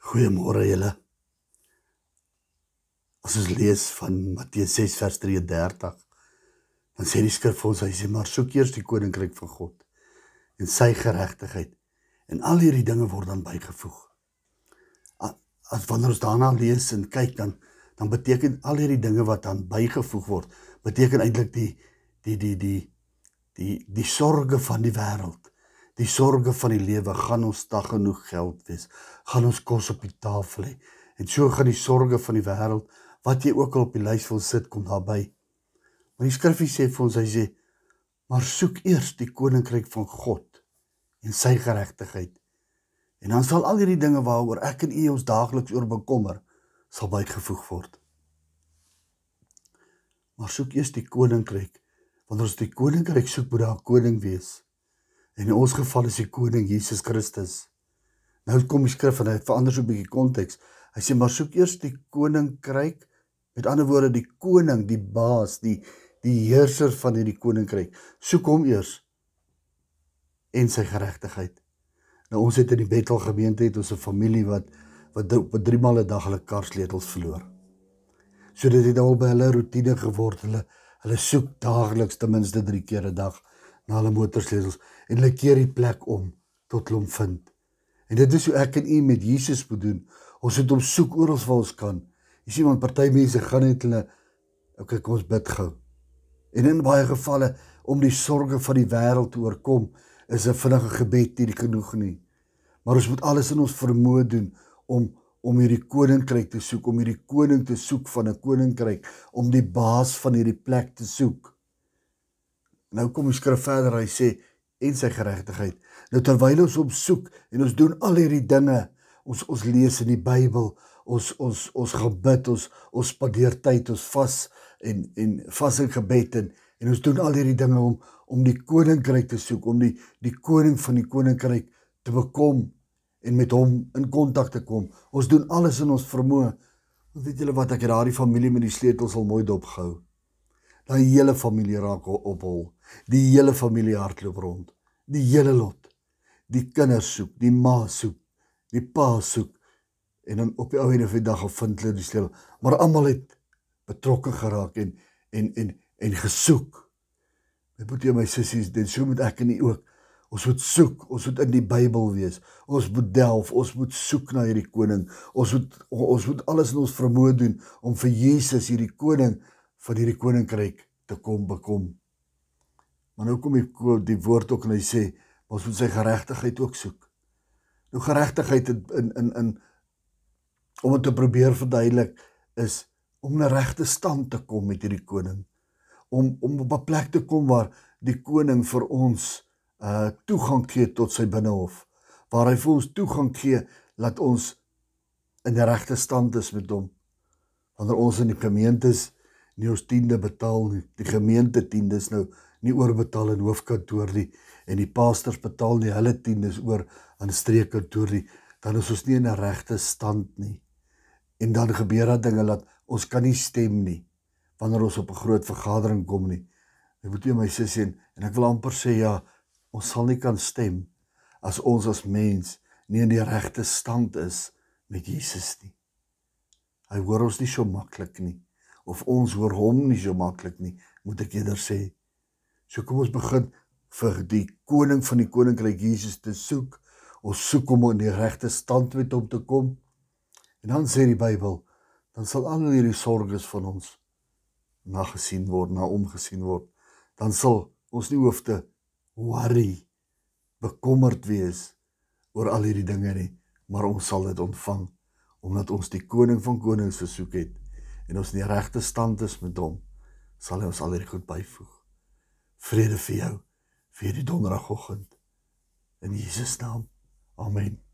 Goeiemôre julle. As ons lees van Matteus 6 vers 33, dan sê die skrif vir ons hy sê maar soek eers die koninkryk van God en sy geregtigheid en al hierdie dinge word dan bygevoeg. As wanneer ons daarna lees en kyk dan dan beteken al hierdie dinge wat dan bygevoeg word, beteken eintlik die die die die die die sorges van die wêreld die sorge van die lewe gaan ons dag genoeg geld wees. Gaan ons kos op die tafel hê. En so gaan die sorge van die wêreld wat jy ook al op die lys wil sit kom daarby maar die skrifgie sê vir ons hy sê maar soek eers die koninkryk van God en sy geregtigheid. En dan sal al hierdie dinge waaroor ek en u ons daagliks oor bekommer sal bygevoeg word. Maar soek eers die koninkryk. Wanneer ons die koninkryk soek moet daar 'n koning wees En in ons geval is die koning Jesus Christus. Nou kom die skrif en hy verander so 'n bietjie konteks. Hy sê maar soek eers die koninkryk. Met ander woorde die koning, die baas, die die heerser van hierdie koninkryk. Soek hom eers en sy geregtigheid. Nou ons het in die Bethel gemeente het ons 'n familie wat wat op 3 maal 'n dag hulle karsleutels verloor. So dit het al by hulle rotine geword. Hulle hulle soek daagliks ten minste 3 keer 'n dag na hulle motorsleutels en hulle keer die plek om tot hulle hom vind. En dit is hoe ek en u met Jesus moet doen. Ons moet hom soek oral waar ons kan. Jy sien want party mense gaan net hulle okay kom ons bid gou. En in baie gevalle om die sorges van die wêreld te oorkom is 'n vinnige gebed nie genoeg nie. Maar ons moet alles in ons vermoë doen om om hierdie koninkryk te soek, om hierdie koning te soek van 'n koninkryk, om die baas van hierdie plek te soek. Nou kom die skrif verder, hy sê en sy geregtigheid. Nou terwyl ons hom soek en ons doen al hierdie dinge, ons ons lees in die Bybel, ons ons ons gebid, ons ons spandeer tyd, ons vas en en vas in gebed en en ons doen al hierdie dinge om om die koninkryk te soek, om die die koning van die koninkryk te bekom en met hom in kontak te kom. Ons doen alles in ons vermoë. Weet julle wat ek het daardie familie met die sleutels al mooi dopgehou. Daai hele familie raak op hol. Die hele familie hardloop rond. Die hele lot. Die kinders soek, die ma soek, die pa soek en dan op die ou en of die dag gevind hulle die sleutel. Maar almal het betrokke geraak en en en en gesoek. My boetie en my sissies, dit sou moet ek en u ook. Ons moet soek, ons moet in die Bybel wees. Ons moet delf, ons moet soek na hierdie koning. Ons moet ons moet alles in ons vermoë doen om vir Jesus hierdie koning van hierdie koninkryk te kom bekom. Maar nou kom die die woord ook en hy sê ons moet sy geregtigheid ook soek. Nou geregtigheid in in in om dit te probeer verduidelik is om 'n regte stand te kom met hierdie koning. Om om op 'n plek te kom waar die koning vir ons uh toegang gee tot sy binnehof. Waar hy vir ons toegang gee laat ons in die regte stand is met hom. Wanneer ons in die gemeentes nie ons tiende betaal nie. Die gemeente tiendes nou nie oorbetaal in hoofkantoor nie en die pastors betaal nie hulle tiendes oor aan streekkantoor nie. Dan is ons nie in 'n regte stand nie. En dan gebeur daar dinge dat ons kan nie stem nie wanneer ons op 'n groot vergadering kom nie. Ek moet vir my sussie en, en ek wil amper sê ja, ons sal nie kan stem as ons as mens nie in die regte stand is met Jesus nie. Hy hoor ons nie so maklik nie of ons hoor hom nie so maklik nie, moet ek eerder sê. So kom ons begin vir die koning van die koninkryk Jesus te soek. Ons soek om in die regte stand met hom te kom. En dan sê die Bybel, dan sal al hierdie sorges van ons na gesien word, na omgesien word. Dan sal ons nie hoef te worry, bekommerd wees oor al hierdie dinge nie, maar ons sal dit ontvang omdat ons die koning van konings versoek het en ons in die regte stand is met hom, sal hy ons al hierdie goed byvoeg. Vrede vir jou vir die donderdagoggend. In Jesus naam. Amen.